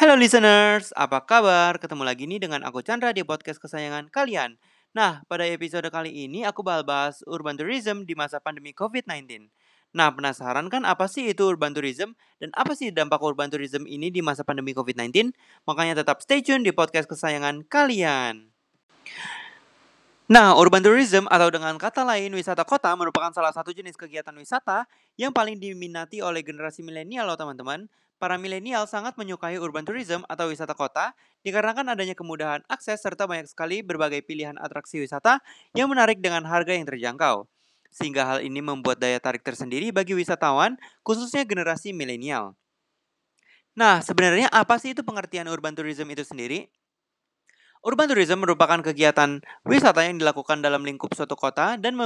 Halo listeners, apa kabar? Ketemu lagi nih dengan aku Chandra di podcast kesayangan kalian. Nah, pada episode kali ini aku bakal bahas urban tourism di masa pandemi COVID-19. Nah, penasaran kan apa sih itu urban tourism dan apa sih dampak urban tourism ini di masa pandemi COVID-19? Makanya tetap stay tune di podcast kesayangan kalian. Nah, urban tourism atau dengan kata lain wisata kota merupakan salah satu jenis kegiatan wisata yang paling diminati oleh generasi milenial loh teman-teman. Para milenial sangat menyukai urban tourism atau wisata kota dikarenakan adanya kemudahan akses serta banyak sekali berbagai pilihan atraksi wisata yang menarik dengan harga yang terjangkau. Sehingga hal ini membuat daya tarik tersendiri bagi wisatawan, khususnya generasi milenial. Nah, sebenarnya apa sih itu pengertian urban tourism itu sendiri? Urban tourism merupakan kegiatan wisata yang dilakukan dalam lingkup suatu kota dan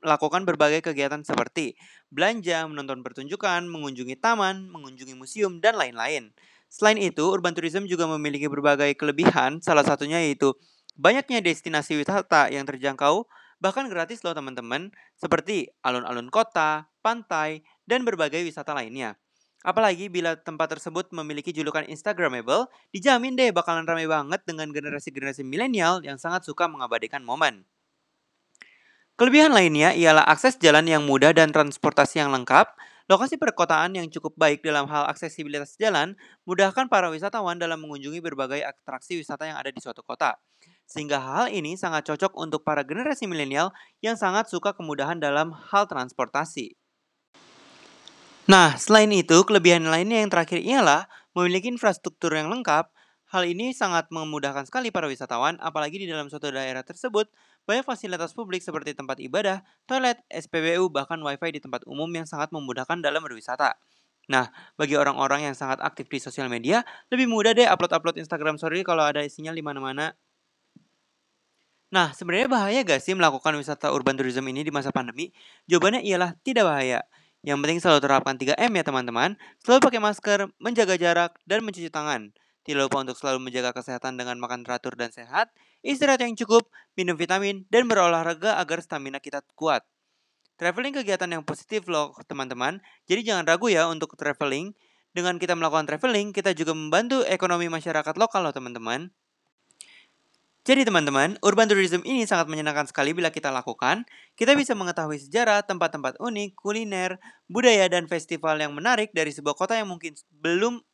melakukan berbagai kegiatan seperti belanja, menonton pertunjukan, mengunjungi taman, mengunjungi museum, dan lain-lain. Selain itu, urban tourism juga memiliki berbagai kelebihan, salah satunya yaitu banyaknya destinasi wisata yang terjangkau, bahkan gratis loh teman-teman, seperti alun-alun kota, pantai, dan berbagai wisata lainnya. Apalagi bila tempat tersebut memiliki julukan Instagramable, dijamin deh bakalan ramai banget dengan generasi-generasi milenial yang sangat suka mengabadikan momen. Kelebihan lainnya ialah akses jalan yang mudah dan transportasi yang lengkap, lokasi perkotaan yang cukup baik dalam hal aksesibilitas jalan, mudahkan para wisatawan dalam mengunjungi berbagai atraksi wisata yang ada di suatu kota. Sehingga hal ini sangat cocok untuk para generasi milenial yang sangat suka kemudahan dalam hal transportasi. Nah, selain itu, kelebihan lainnya yang terakhir ialah memiliki infrastruktur yang lengkap. Hal ini sangat memudahkan sekali para wisatawan, apalagi di dalam suatu daerah tersebut, banyak fasilitas publik seperti tempat ibadah, toilet, SPBU, bahkan wifi di tempat umum yang sangat memudahkan dalam berwisata. Nah, bagi orang-orang yang sangat aktif di sosial media, lebih mudah deh upload-upload Instagram story kalau ada isinya di mana-mana. Nah, sebenarnya bahaya gak sih melakukan wisata urban tourism ini di masa pandemi? Jawabannya ialah tidak bahaya. Yang penting selalu terapkan 3M ya teman-teman. Selalu pakai masker, menjaga jarak, dan mencuci tangan. Tidak lupa untuk selalu menjaga kesehatan dengan makan teratur dan sehat, istirahat yang cukup, minum vitamin, dan berolahraga agar stamina kita kuat. Traveling kegiatan yang positif loh teman-teman, jadi jangan ragu ya untuk traveling. Dengan kita melakukan traveling, kita juga membantu ekonomi masyarakat lokal loh teman-teman. Jadi teman-teman, urban tourism ini sangat menyenangkan sekali bila kita lakukan. Kita bisa mengetahui sejarah, tempat-tempat unik, kuliner, budaya, dan festival yang menarik dari sebuah kota yang mungkin belum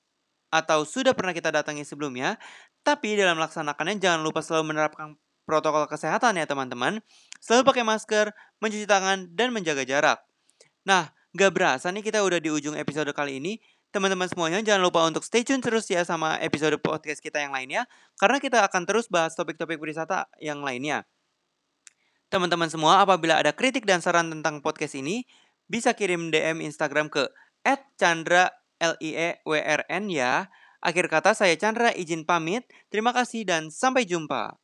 atau sudah pernah kita datangi sebelumnya. Tapi dalam melaksanakannya jangan lupa selalu menerapkan protokol kesehatan ya teman-teman. Selalu pakai masker, mencuci tangan, dan menjaga jarak. Nah, gak berasa nih kita udah di ujung episode kali ini. Teman-teman semuanya jangan lupa untuk stay tune terus ya sama episode podcast kita yang lainnya karena kita akan terus bahas topik-topik wisata yang lainnya. Teman-teman semua, apabila ada kritik dan saran tentang podcast ini, bisa kirim DM Instagram ke @chandra_lieWRN ya. Akhir kata saya Chandra izin pamit. Terima kasih dan sampai jumpa.